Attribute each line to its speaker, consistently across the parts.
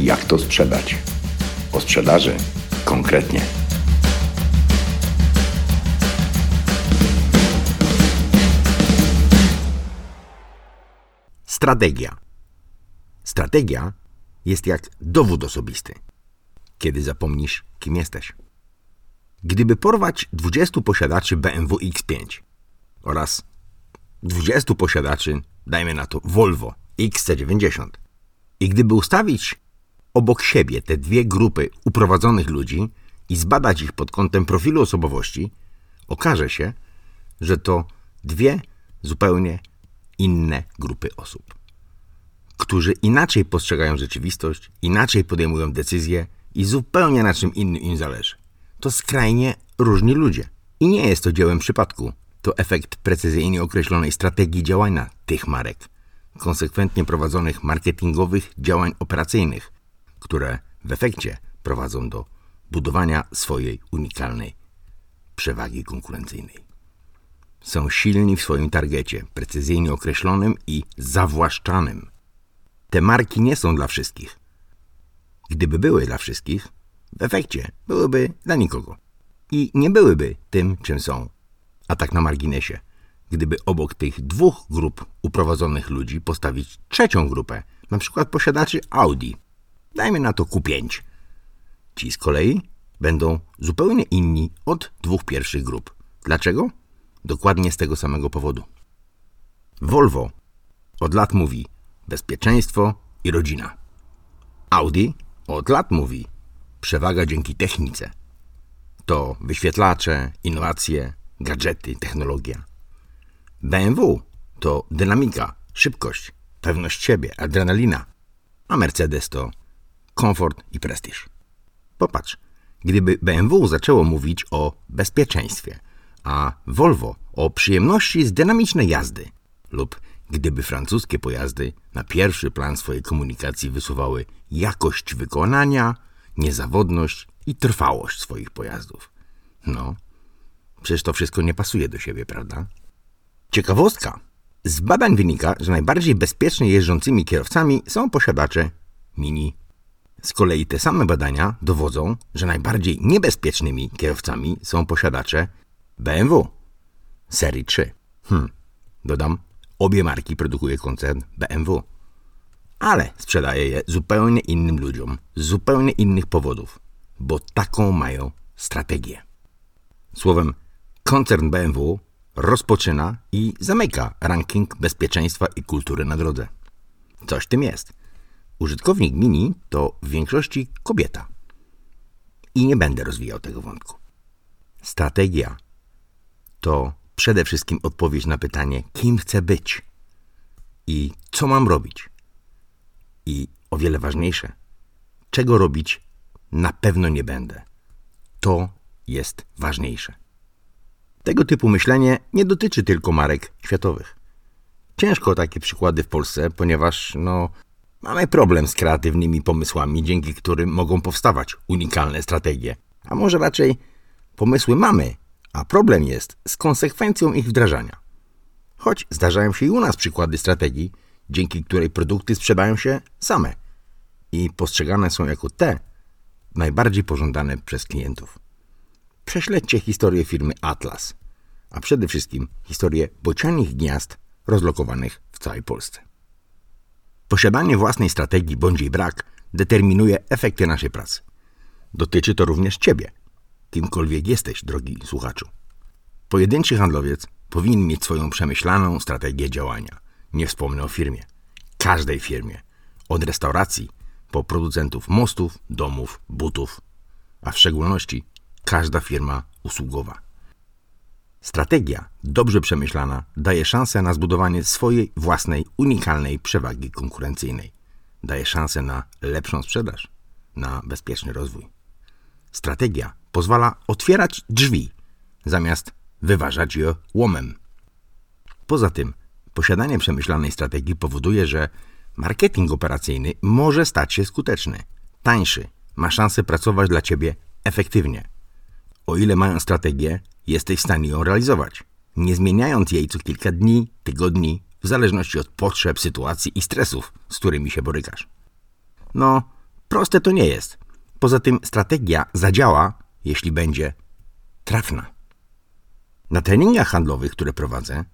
Speaker 1: Jak to sprzedać? O sprzedaży konkretnie.
Speaker 2: Strategia. Strategia jest jak dowód osobisty, kiedy zapomnisz, kim jesteś. Gdyby porwać 20 posiadaczy BMW X5 oraz 20 posiadaczy, dajmy na to Volvo XC90, i gdyby ustawić obok siebie te dwie grupy uprowadzonych ludzi i zbadać ich pod kątem profilu osobowości, okaże się, że to dwie zupełnie inne grupy osób, którzy inaczej postrzegają rzeczywistość, inaczej podejmują decyzje i zupełnie na czym innym im zależy. To skrajnie różni ludzie. I nie jest to dziełem przypadku. To efekt precyzyjnie określonej strategii działania tych marek, konsekwentnie prowadzonych marketingowych działań operacyjnych, które w efekcie prowadzą do budowania swojej unikalnej przewagi konkurencyjnej. Są silni w swoim targecie, precyzyjnie określonym i zawłaszczanym. Te marki nie są dla wszystkich. Gdyby były dla wszystkich, w efekcie byłyby dla nikogo. I nie byłyby tym, czym są. A tak na marginesie, gdyby obok tych dwóch grup uprowadzonych ludzi postawić trzecią grupę, na przykład posiadaczy Audi, dajmy na to Q5. Ci z kolei będą zupełnie inni od dwóch pierwszych grup. Dlaczego? Dokładnie z tego samego powodu. Volvo od lat mówi bezpieczeństwo i rodzina. Audi od lat mówi przewaga dzięki technice. To wyświetlacze, innowacje, gadżety, technologia. BMW to dynamika, szybkość, pewność siebie, adrenalina, a Mercedes to komfort i prestiż. Popatrz, gdyby BMW zaczęło mówić o bezpieczeństwie, a Volvo o przyjemności z dynamicznej jazdy, lub gdyby francuskie pojazdy na pierwszy plan swojej komunikacji wysuwały jakość wykonania, niezawodność i trwałość swoich pojazdów. No, przecież to wszystko nie pasuje do siebie, prawda? Ciekawostka. Z badań wynika, że najbardziej bezpiecznie jeżdżącymi kierowcami są posiadacze Mini. Z kolei te same badania dowodzą, że najbardziej niebezpiecznymi kierowcami są posiadacze BMW serii 3. Hmm, dodam, obie marki produkuje koncern BMW. Ale sprzedaje je zupełnie innym ludziom, z zupełnie innych powodów, bo taką mają strategię. Słowem, koncern BMW rozpoczyna i zamyka ranking bezpieczeństwa i kultury na drodze. Coś tym jest. Użytkownik Mini to w większości kobieta. I nie będę rozwijał tego wątku. Strategia to przede wszystkim odpowiedź na pytanie, kim chcę być i co mam robić. I o wiele ważniejsze, czego robić na pewno nie będę. To jest ważniejsze. Tego typu myślenie nie dotyczy tylko marek światowych. Ciężko o takie przykłady w Polsce, ponieważ no, mamy problem z kreatywnymi pomysłami, dzięki którym mogą powstawać unikalne strategie. A może raczej pomysły mamy, a problem jest z konsekwencją ich wdrażania. Choć zdarzają się i u nas przykłady strategii, dzięki której produkty sprzedają się same i postrzegane są jako te najbardziej pożądane przez klientów. Prześledźcie historię firmy Atlas, a przede wszystkim historię bocianich gniazd rozlokowanych w całej Polsce. Posiadanie własnej strategii bądź jej brak determinuje efekty naszej pracy. Dotyczy to również Ciebie, kimkolwiek jesteś, drogi słuchaczu. Pojedynczy handlowiec powinien mieć swoją przemyślaną strategię działania. Nie wspomnę o firmie. Każdej firmie. Od restauracji po producentów mostów, domów, butów, a w szczególności każda firma usługowa. Strategia, dobrze przemyślana, daje szansę na zbudowanie swojej własnej, unikalnej przewagi konkurencyjnej. Daje szansę na lepszą sprzedaż, na bezpieczny rozwój. Strategia pozwala otwierać drzwi, zamiast wyważać je łomem. Poza tym, posiadanie przemyślanej strategii powoduje, że marketing operacyjny może stać się skuteczny, tańszy, ma szansę pracować dla Ciebie efektywnie. O ile mając strategię, jesteś w stanie ją realizować, nie zmieniając jej co kilka dni, tygodni, w zależności od potrzeb, sytuacji i stresów, z którymi się borykasz. No, proste to nie jest. Poza tym strategia zadziała, jeśli będzie trafna. Na treningach handlowych, które prowadzę,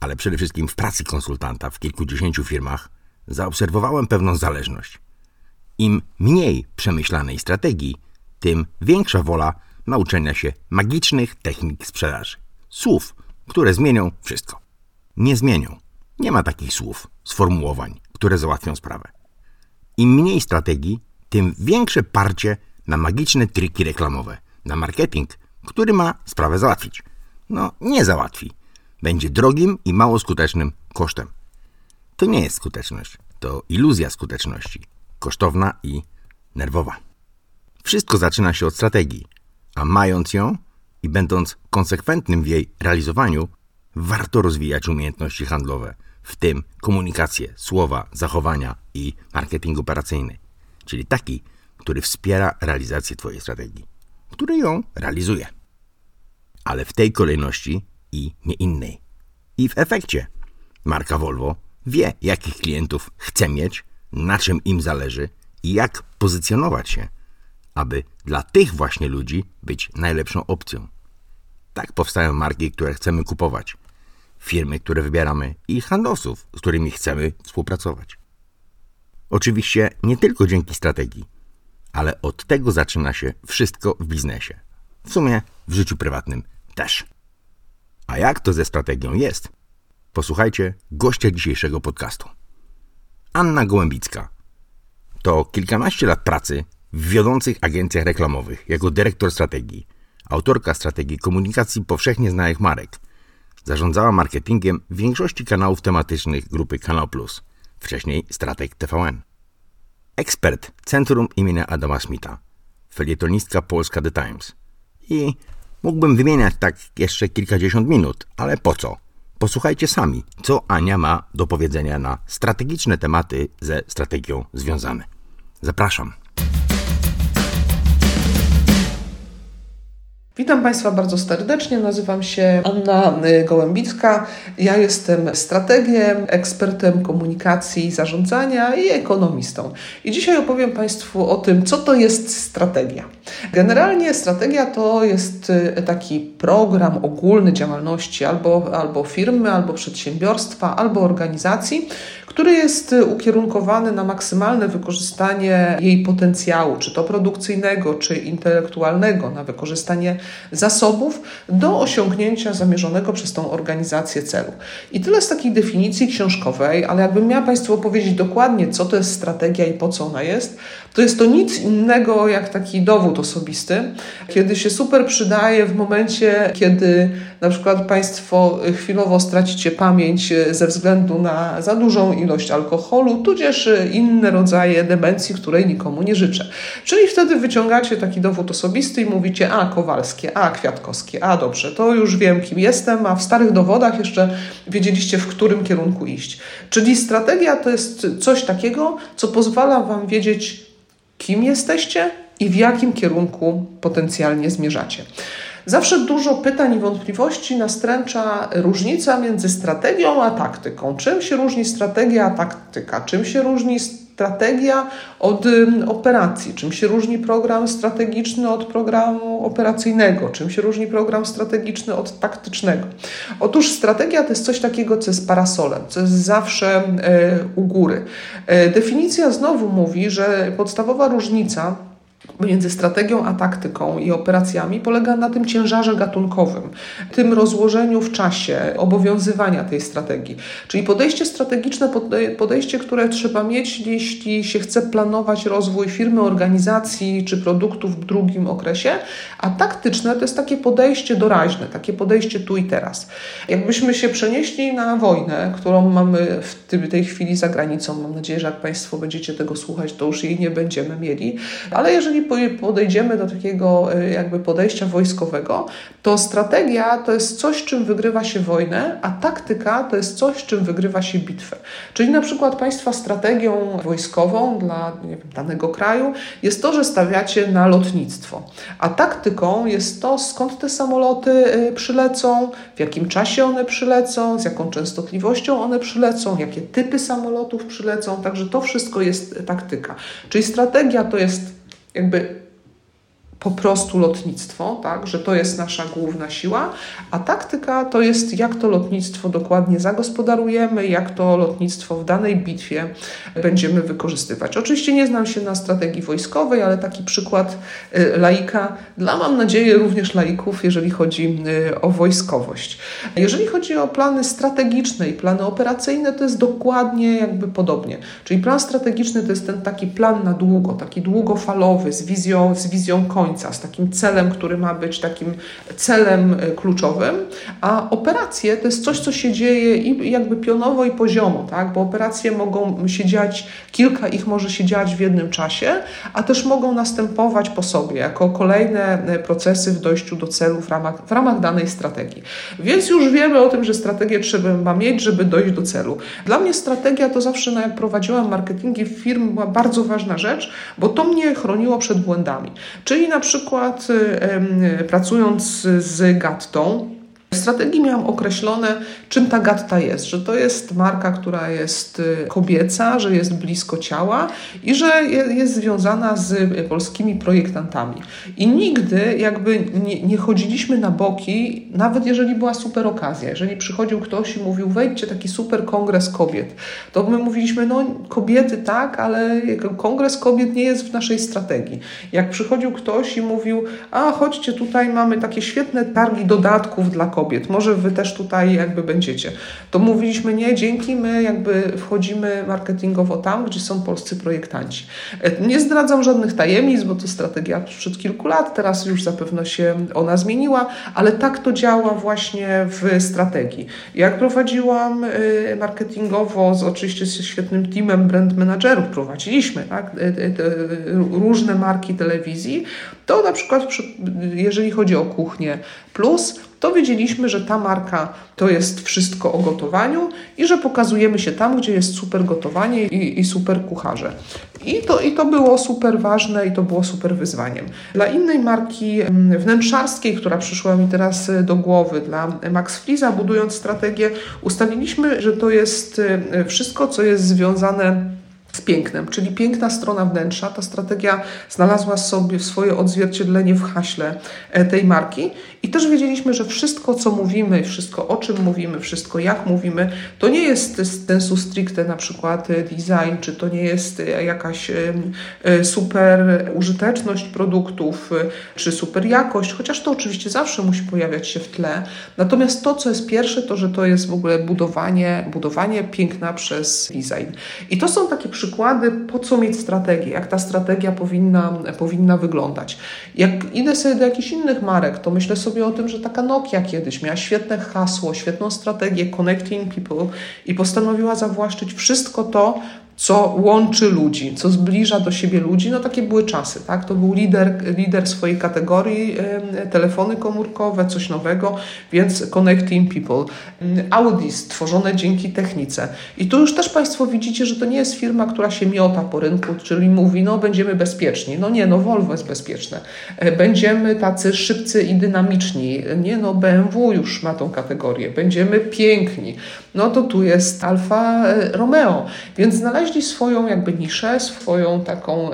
Speaker 2: ale przede wszystkim w pracy konsultanta w kilkudziesięciu firmach, zaobserwowałem pewną zależność. Im mniej przemyślanej strategii, tym większa wola nauczenia się magicznych technik sprzedaży. Słów, które zmienią wszystko. Nie zmienią. Nie ma takich słów, sformułowań, które załatwią sprawę. Im mniej strategii, tym większe parcie na magiczne triki reklamowe, na marketing, który ma sprawę załatwić. No, nie załatwi. Będzie drogim i mało skutecznym kosztem. To nie jest skuteczność, to iluzja skuteczności, kosztowna i nerwowa. Wszystko zaczyna się od strategii, a mając ją i będąc konsekwentnym w jej realizowaniu, warto rozwijać umiejętności handlowe, w tym komunikację, słowa, zachowania i marketing operacyjny, czyli taki, który wspiera realizację Twojej strategii, który ją realizuje. Ale w tej kolejności i nie innej. I w efekcie marka Volvo wie, jakich klientów chce mieć, na czym im zależy i jak pozycjonować się, aby dla tych właśnie ludzi być najlepszą opcją. Tak powstają marki, które chcemy kupować, firmy, które wybieramy i handlowców, z którymi chcemy współpracować. Oczywiście nie tylko dzięki strategii, ale od tego zaczyna się wszystko w biznesie. W sumie w życiu prywatnym też. A jak to ze strategią jest? Posłuchajcie gościa dzisiejszego podcastu. Anna Gołębicka. To kilkanaście lat pracy w wiodących agencjach reklamowych jako dyrektor strategii, autorka strategii komunikacji powszechnie znanych marek. Zarządzała marketingiem większości kanałów tematycznych grupy Kanał Plus, wcześniej Strateg TVN. Ekspert Centrum imienia Adama Smitha, felietonistka Polska The Times. I mógłbym wymieniać tak jeszcze kilkadziesiąt minut, ale po co? Posłuchajcie sami, co Ania ma do powiedzenia na strategiczne tematy ze strategią związane. Zapraszam.
Speaker 3: Witam Państwa bardzo serdecznie. Nazywam się Anna y, Gołębicka. Ja jestem strategiem, ekspertem komunikacji, zarządzania i ekonomistą. I dzisiaj opowiem Państwu o tym, co to jest strategia. Generalnie strategia to jest y, taki program ogólny działalności albo, albo firmy, albo przedsiębiorstwa, albo organizacji, który jest y, ukierunkowany na maksymalne wykorzystanie jej potencjału, czy to produkcyjnego, czy intelektualnego, na wykorzystanie zasobów do osiągnięcia zamierzonego przez tą organizację celu. I tyle z takiej definicji książkowej, ale jakbym miała Państwu opowiedzieć dokładnie, co to jest strategia i po co ona jest, to jest to nic innego jak taki dowód osobisty, kiedy się super przydaje w momencie, kiedy na przykład Państwo chwilowo stracicie pamięć ze względu na za dużą ilość alkoholu, tudzież inne rodzaje demencji, której nikomu nie życzę. Czyli wtedy wyciągacie taki dowód osobisty i mówicie, a Kowalskie, a Kwiatkowskie, a dobrze, to już wiem kim jestem, a w starych dowodach jeszcze wiedzieliście w którym kierunku iść. Czyli strategia to jest coś takiego, co pozwala Wam wiedzieć, kim jesteście i w jakim kierunku potencjalnie zmierzacie. Zawsze dużo pytań i wątpliwości nastręcza różnica między strategią a taktyką. Czym się różni strategia a taktyka? Czym się różni strategia od operacji? Czym się różni program strategiczny od programu operacyjnego? Czym się różni program strategiczny od taktycznego? Otóż strategia to jest coś takiego, co jest parasolem, co jest zawsze e, u góry. E, definicja znowu mówi, że podstawowa różnica między strategią a taktyką i operacjami polega na tym ciężarze gatunkowym, tym rozłożeniu w czasie obowiązywania tej strategii. Czyli podejście strategiczne, podejście, które trzeba mieć, jeśli się chce planować rozwój firmy, organizacji czy produktu w drugim okresie, a taktyczne to jest takie podejście doraźne, takie podejście tu i teraz. Jakbyśmy się przenieśli na wojnę, którą mamy w tej chwili za granicą, mam nadzieję, że jak Państwo będziecie tego słuchać, to już jej nie będziemy mieli, ale jeżeli jeżeli podejdziemy do takiego e, jakby podejścia wojskowego, to strategia to jest coś, czym wygrywa się wojnę, a taktyka to jest coś, czym wygrywa się bitwę. Czyli na przykład Państwa strategią wojskową dla wiem, danego kraju jest to, że stawiacie na lotnictwo, a taktyką jest to, skąd te samoloty e, przylecą, w jakim czasie one przylecą, z jaką częstotliwością one przylecą, jakie typy samolotów przylecą, także to wszystko jest taktyka. Czyli strategia to jest jakby po prostu lotnictwo, tak, że to jest nasza główna siła, a taktyka to jest jak to lotnictwo dokładnie zagospodarujemy, jak to lotnictwo w danej bitwie będziemy wykorzystywać. Oczywiście nie znam się na strategii wojskowej, ale taki przykład y, laika dla, mam nadzieję, również laików, jeżeli chodzi y, o wojskowość. Jeżeli chodzi o plany strategiczne i plany operacyjne, to jest dokładnie jakby podobnie. Czyli plan strategiczny to jest ten taki plan na długo, taki długofalowy, z wizją, z wizją końca końca, z takim celem, który ma być takim celem e, kluczowym, a operacje to jest coś, co się dzieje i jakby pionowo i poziomo, tak? bo operacje mogą się dziać, kilka ich może się dziać w jednym czasie, a też mogą następować po sobie, jako kolejne e, procesy w dojściu do celu w ramach, w ramach danej strategii. Więc już wiemy o tym, że strategię trzeba mieć, żeby dojść do celu. Dla mnie strategia to zawsze, no jak prowadziłam marketingi firm, była bardzo ważna rzecz, bo to mnie chroniło przed błędami. Czyli na przykład pracując z Gattą, w strategii miałam określone, czym ta gatta jest, że to jest marka, która jest y, kobieca, że jest blisko ciała i że jest związana z polskimi projektantami. I nigdy jakby nie, nie chodziliśmy na boki, nawet jeżeli była super okazja. Jeżeli przychodził ktoś i mówił, wejdźcie taki super kongres kobiet, to my mówiliśmy, no kobiety tak, ale kongres kobiet nie jest w naszej strategii. Jak przychodził ktoś i mówił, a chodźcie tutaj, mamy takie świetne targi dodatków dla kobiet, kobiet, może wy też tutaj jakby będziecie. To mówiliśmy nie, dzięki, my jakby wchodzimy marketingowo tam, gdzie są polscy projektanci. E, nie zdradzam żadnych tajemnic, bo to strategia sprzed kilku lat, teraz już zapewne się ona zmieniła, ale tak to działa właśnie w strategii. Jak prowadziłam e, marketingowo, z, oczywiście z świetnym teamem brand managerów, prowadziliśmy tak, e, różne marki telewizji, to na przykład jeżeli chodzi o kuchnię plus, to wiedzieliśmy, że ta marka to jest wszystko o gotowaniu i że pokazujemy się tam, gdzie jest super gotowanie i, i super kucharze. I to, I to było super ważne i to było super wyzwaniem. Dla innej marki mm, wnętrzarskiej, która przyszła mi teraz e, do głowy, dla Max Friza, budując strategię, ustaliliśmy, że to jest e, wszystko, co jest związane z pięknem, czyli piękna strona wnętrza. Ta strategia znalazła sobie swoje odzwierciedlenie w haśle e, tej marki i też wiedzieliśmy, że wszystko, co mówimy, wszystko, o czym mówimy, wszystko, jak mówimy, to nie jest sensu stricte na przykład e, design, czy to nie jest e, jakaś super użyteczność produktów, czy super jakość, chociaż to oczywiście zawsze musi pojawiać się w tle. Natomiast to, co jest pierwsze, to, że to jest w ogóle budowanie, budowanie piękna przez design. I to są takie przykłady, po co mieć strategię, jak ta strategia powinna, powinna wyglądać. Jak idę sobie do jakichś innych marek, to myślę sobie o tym, że taka Nokia kiedyś miała świetne hasło, świetną strategię Connecting People i postanowiła zawłaszczyć wszystko to, co łączy ludzi, co zbliża do siebie ludzi, no takie były czasy, tak? To był lider, lider swojej kategorii, telefony komórkowe, coś nowego, więc Connecting People. Audi stworzone dzięki technice. I tu już też Państwo widzicie, że to nie jest firma, która się miota po rynku, czyli mówi, no będziemy bezpieczni. No nie, no Volvo jest bezpieczne. E, będziemy tacy szybcy i dynamiczni. Nie, no BMW już ma tą kategorię. Będziemy piękni. No to tu jest Alfa e, Romeo. Więc znaleźli znaleźli swoją jakby niszę, swoją taką,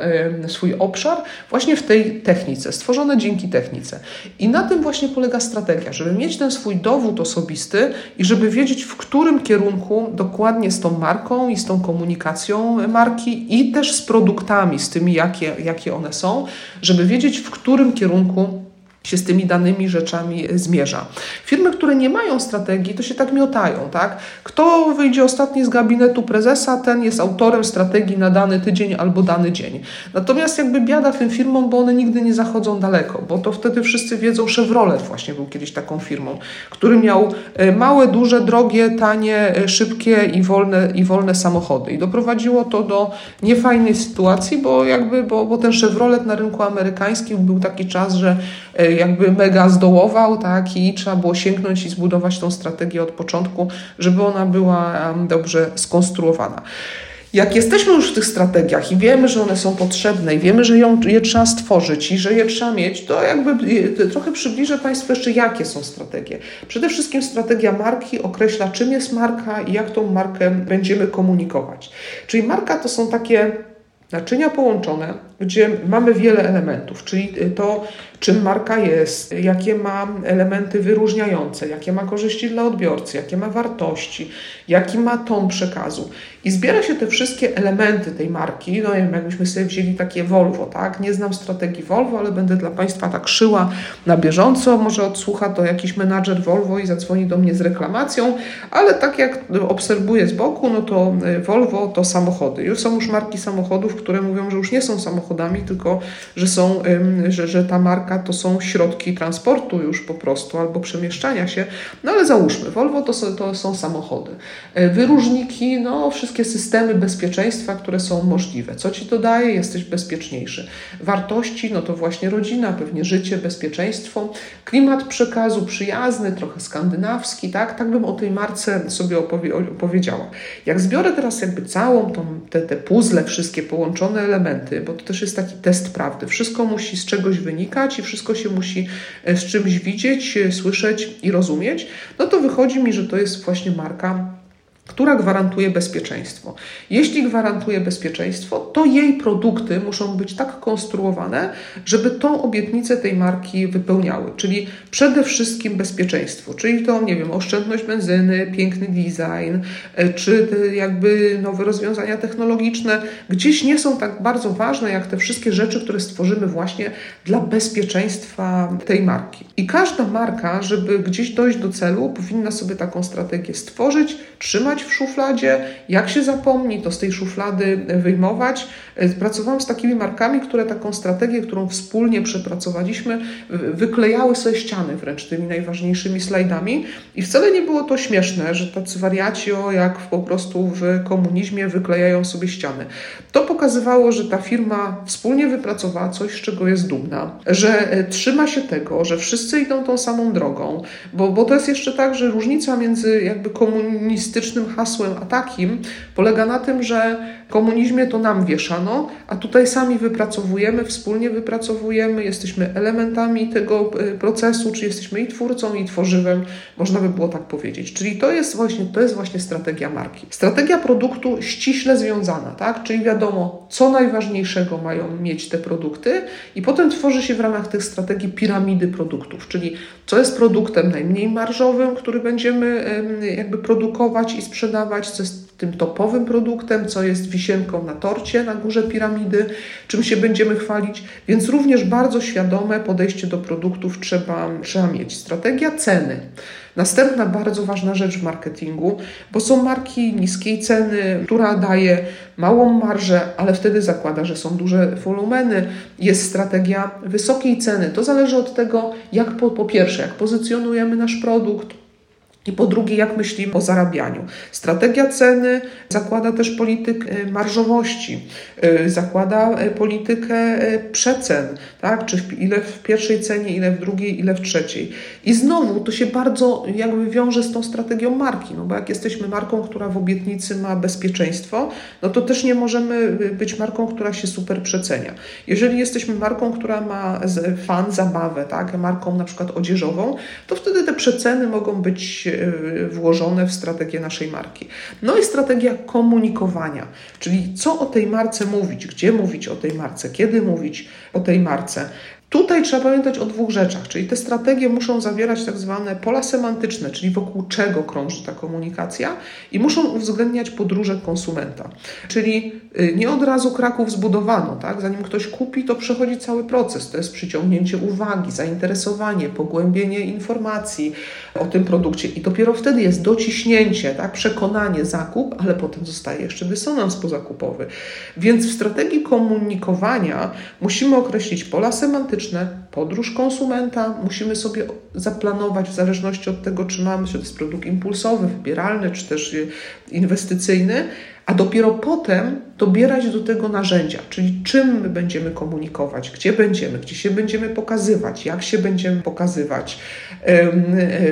Speaker 3: swój obszar właśnie w tej technice, stworzone dzięki technice. I na tym właśnie polega strategia, żeby mieć ten swój dowód osobisty i żeby wiedzieć, w którym kierunku dokładnie z tą marką i z tą komunikacją marki i też z produktami, z tymi, jakie, jakie one są, żeby wiedzieć, w którym kierunku się z tymi danymi rzeczami zmierza. Firmy, które nie mają strategii, to się tak miotają, tak? Kto wyjdzie ostatni z gabinetu prezesa, ten jest autorem strategii na dany tydzień albo dany dzień. Natomiast jakby biada tym firmom, bo one nigdy nie zachodzą daleko, bo to wtedy wszyscy wiedzą, Chevrolet właśnie był kiedyś taką firmą, który miał e, małe, duże, drogie, tanie, e, szybkie i wolne, i wolne samochody. I doprowadziło to do niefajnej sytuacji, bo jakby, bo, bo ten Chevrolet na rynku amerykańskim był taki czas, że e, jakby mega zdołował, tak, i trzeba było sięgnąć i zbudować tą strategię od początku, żeby ona była dobrze skonstruowana. Jak jesteśmy już w tych strategiach i wiemy, że one są potrzebne i wiemy, że ją, je trzeba stworzyć i że je trzeba mieć, to jakby trochę przybliżę Państwu jeszcze, jakie są strategie. Przede wszystkim strategia marki określa, czym jest marka i jak tą markę będziemy komunikować. Czyli marka to są takie naczynia połączone, gdzie mamy wiele elementów, czyli to, czym marka jest, jakie ma elementy wyróżniające, jakie ma korzyści dla odbiorcy, jakie ma wartości, jaki ma ton przekazu. I zbiera się te wszystkie elementy tej marki. No wiem, jakbyśmy sobie wzięli takie Volvo, tak? Nie znam strategii Volvo, ale będę dla Państwa tak szyła na bieżąco. Może odsłucha to jakiś menadżer Volvo i zadzwoni do mnie z reklamacją, ale tak jak obserwuję z boku, no to y, Volvo to samochody. Już są już marki samochodów, które mówią, że już nie są samochodami, tylko że są, że, że ta marka to są środki transportu już po prostu albo przemieszczania się. No ale załóżmy, Volvo to są, to są samochody. Y, wyróżniki, no wszystkie systemy bezpieczeństwa, które są możliwe. Co ci to daje? Jesteś bezpieczniejszy. Wartości, no to właśnie rodzina, pewnie życie, bezpieczeństwo. Klimat przekazu przyjazny, trochę skandynawski, tak? Tak bym o tej marce sobie opowie opowiedziała. Jak zbiorę teraz jakby całą tą, te, te puzzle, wszystkie połączone elementy, bo to też jest taki test prawdy. Wszystko musi z czegoś wynikać i wszystko się musi e, z czymś widzieć, e, słyszeć i rozumieć, no to wychodzi mi, że to jest właśnie marka która gwarantuje bezpieczeństwo. Jeśli gwarantuje bezpieczeństwo, to jej produkty muszą być tak konstruowane, żeby tą obietnicę tej marki wypełniały. Czyli przede wszystkim bezpieczeństwo, czyli to, nie wiem, oszczędność benzyny, piękny design, e, czy jakby nowe rozwiązania technologiczne, gdzieś nie są tak bardzo ważne jak te wszystkie rzeczy, które stworzymy właśnie dla bezpieczeństwa tej marki. I każda marka, żeby gdzieś dojść do celu, powinna sobie taką strategię stworzyć, trzymać w szufladzie, jak się zapomni, to z tej szuflady wyjmować. Pracowałam z takimi markami, które taką strategię, którą wspólnie przepracowaliśmy, wyklejały sobie ściany wręcz tymi najważniejszymi slajdami i wcale nie było to śmieszne, że tacy wariaci, o jak po prostu w komunizmie wyklejają sobie ściany. To pokazywało, że ta firma wspólnie wypracowała coś, z czego jest dumna, że e, trzyma się tego, że wszyscy idą tą samą drogą, bo, bo to jest jeszcze tak, że różnica między jakby komunistycznym hasłem, a takim polega na tym, że komunizmie to nam wieszano, a tutaj sami wypracowujemy, wspólnie wypracowujemy, jesteśmy elementami tego e, procesu, czy jesteśmy i twórcą, i tworzywem, można by było tak powiedzieć. Czyli to jest właśnie, to jest właśnie strategia marki. Strategia produktu ściśle związana, tak? Czyli wiadomo, co najważniejszego mają mieć te produkty i potem tworzy się w ramach tych strategii piramidy produktów, czyli co jest produktem najmniej marżowym, który będziemy jakby produkować i sprzedawać, co jest tym topowym produktem, co jest wisienką na torcie na górze piramidy, czym się będziemy chwalić, więc również bardzo świadome podejście do produktów trzeba, trzeba mieć. Strategia ceny. Następna bardzo ważna rzecz w marketingu, bo są marki niskiej ceny, która daje małą marżę, ale wtedy zakłada, że są duże wolumeny. Jest strategia wysokiej ceny. To zależy od tego, jak po, po pierwsze, jak pozycjonujemy nasz produkt, i po drugie, jak myślimy o zarabianiu. Strategia ceny zakłada też politykę e, marżowości, e, zakłada e, politykę przecen, tak? czy ile w pierwszej cenie, ile w drugiej, ile w trzeciej. I znowu to się bardzo jakby wiąże z tą strategią marki, no bo jak jesteśmy marką, która w obietnicy ma bezpieczeństwo, no to też nie możemy być marką, która się super przecenia. Jeżeli jesteśmy marką, która ma fan, zabawę, tak? marką na przykład odzieżową, to wtedy te przeceny mogą być włożone w strategię naszej marki. No i strategia komunikowania, czyli co o tej marce mówić, gdzie mówić o tej marce, kiedy mówić o tej marce. Tutaj trzeba pamiętać o dwóch rzeczach, czyli te strategie muszą zawierać tak zwane pola semantyczne, czyli wokół czego krąży ta komunikacja i muszą uwzględniać podróże konsumenta. Czyli y, nie od razu Kraków zbudowano, tak? zanim ktoś kupi, to przechodzi cały proces. To jest przyciągnięcie uwagi, zainteresowanie, pogłębienie informacji o tym produkcie i dopiero wtedy jest dociśnięcie, tak? przekonanie, zakup, ale potem zostaje jeszcze dysonans pozakupowy. Więc w strategii komunikowania musimy określić pola semantyczne, podróż konsumenta. Musimy sobie zaplanować w zależności od tego, czy mamy, czy to jest produkt impulsowy, wybieralny, czy też inwestycyjny, a dopiero potem dobierać do tego narzędzia, czyli czym my będziemy komunikować, gdzie będziemy, gdzie się będziemy pokazywać, jak się będziemy pokazywać,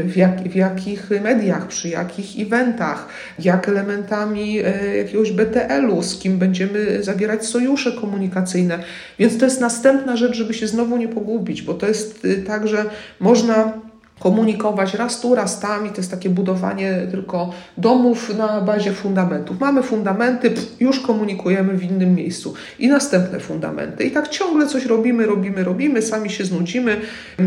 Speaker 3: w, jak, w jakich mediach, przy jakich eventach, jak elementami e, jakiegoś BTL-u, z kim będziemy zawierać sojusze komunikacyjne. Więc to jest następna rzecz, żeby się znowu nie pogubić, bo to jest y, tak, że można komunikować raz tu, raz tam i to jest takie budowanie tylko domów na bazie fundamentów. Mamy fundamenty, już komunikujemy w innym miejscu i następne fundamenty. I tak ciągle coś robimy, robimy, robimy, sami się znudzimy,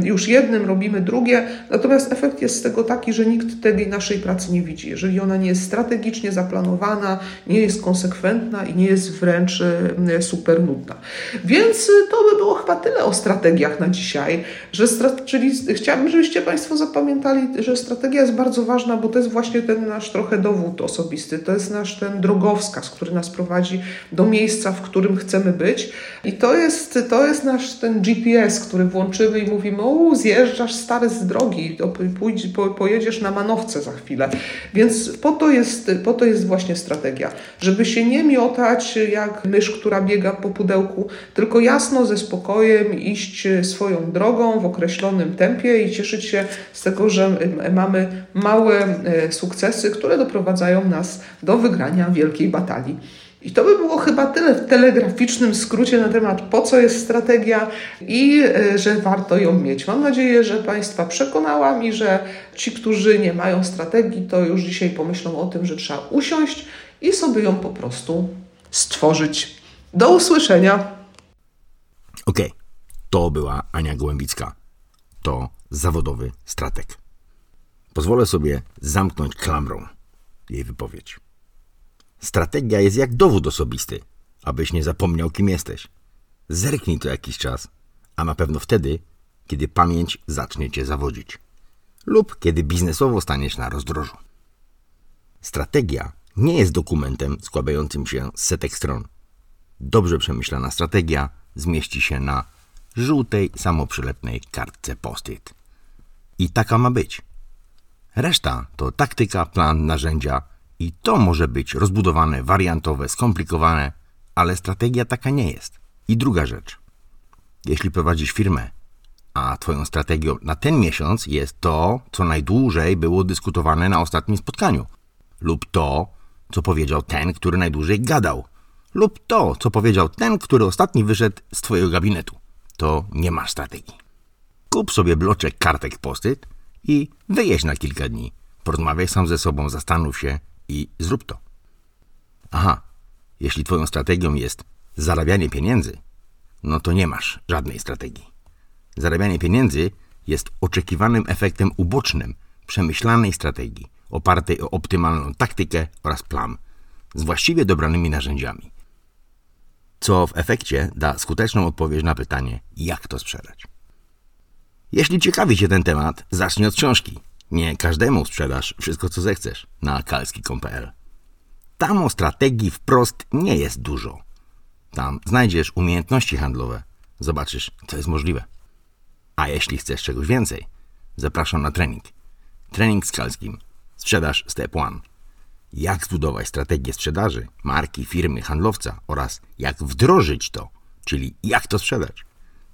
Speaker 3: już jednym robimy drugie, natomiast efekt jest z tego taki, że nikt tej naszej pracy nie widzi. Jeżeli ona nie jest strategicznie zaplanowana, nie jest konsekwentna i nie jest wręcz e, super nudna. Więc to by było chyba tyle o strategiach na dzisiaj, że czyli chciałabym, żebyście Państwo Państwo zapamiętali, że strategia jest bardzo ważna, bo to jest właśnie ten nasz trochę dowód osobisty, to jest nasz ten drogowskaz, który nas prowadzi do miejsca, w którym chcemy być. I to jest, to jest nasz ten GPS, który włączymy i mówimy, o zjeżdżasz stary z drogi, pójdź, po, pojedziesz na manowce za chwilę. Więc po to, jest, po to jest właśnie strategia, żeby się nie miotać jak mysz, która biega po pudełku, tylko jasno, ze spokojem iść swoją drogą w określonym tempie i cieszyć się z tego, że mamy małe e, sukcesy, które doprowadzają nas do wygrania wielkiej batalii. I to by było chyba tyle w telegraficznym skrócie na temat, po co jest strategia i e, że warto ją mieć. Mam nadzieję, że Państwa przekonałam i że ci, którzy nie mają strategii, to już dzisiaj pomyślą o tym, że trzeba usiąść i sobie ją po prostu stworzyć. Do usłyszenia.
Speaker 2: Okej, okay. to była Ania Gołębicka. To zawodowy strateg. Pozwolę sobie zamknąć klamrą jej wypowiedź. Strategia jest jak dowód osobisty, abyś nie zapomniał, kim jesteś. Zerknij to jakiś czas, a na pewno wtedy, kiedy pamięć zacznie cię zawodzić, lub kiedy biznesowo staniesz na rozdrożu. Strategia nie jest dokumentem składającym się z setek stron. Dobrze przemyślana strategia zmieści się na żółtej, samoprzylepnej kartce post-it. I taka ma być. Reszta to taktyka, plan, narzędzia i to może być rozbudowane, wariantowe, skomplikowane, ale strategia taka nie jest. I druga rzecz. Jeśli prowadzisz firmę, a Twoją strategią na ten miesiąc jest to, co najdłużej było dyskutowane na ostatnim spotkaniu, lub to, co powiedział ten, który najdłużej gadał, lub to, co powiedział ten, który ostatni wyszedł z Twojego gabinetu, to nie masz strategii. Kup sobie bloczek kartek postyt i wyjeźdź na kilka dni. Porozmawiaj sam ze sobą, zastanów się i zrób to. Aha, jeśli twoją strategią jest zarabianie pieniędzy, no to nie masz żadnej strategii. Zarabianie pieniędzy jest oczekiwanym efektem ubocznym przemyślanej strategii, opartej o optymalną taktykę oraz plan, z właściwie dobranymi narzędziami. Co w efekcie da skuteczną odpowiedź na pytanie, jak to sprzedać. Jeśli ciekawi Cię ten temat, zacznij od książki. Nie każdemu sprzedasz wszystko, co zechcesz na kalski.pl. Tam o strategii wprost nie jest dużo. Tam znajdziesz umiejętności handlowe. Zobaczysz, co jest możliwe. A jeśli chcesz czegoś więcej, zapraszam na trening. Trening z Kalskim. Sprzedaż Step 1. Jak zbudować strategię sprzedaży, marki, firmy, handlowca oraz jak wdrożyć to, czyli jak to sprzedać.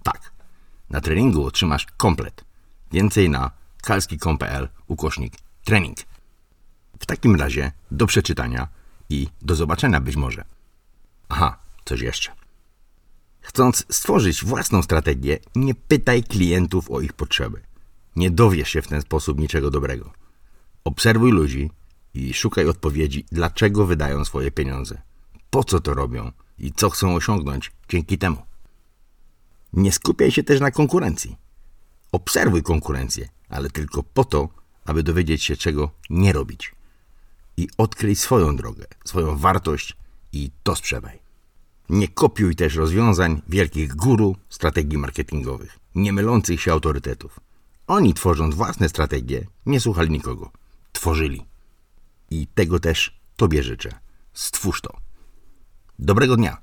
Speaker 2: Tak, na treningu otrzymasz komplet. Więcej na kalski.pl ukośnik trening. W takim razie do przeczytania i do zobaczenia być może. Aha, coś jeszcze. Chcąc stworzyć własną strategię, nie pytaj klientów o ich potrzeby. Nie dowiesz się w ten sposób niczego dobrego. Obserwuj ludzi i szukaj odpowiedzi, dlaczego wydają swoje pieniądze, po co to robią i co chcą osiągnąć dzięki temu. Nie skupiaj się też na konkurencji. Obserwuj konkurencję, ale tylko po to, aby dowiedzieć się, czego nie robić. I odkryj swoją drogę, swoją wartość i to sprzedaj. Nie kopiuj też rozwiązań wielkich guru strategii marketingowych, nie mylących się autorytetów. Oni tworząc własne strategie, nie słuchali nikogo. Tworzyli. I tego też Tobie życzę. Stwórz to. Dobrego dnia.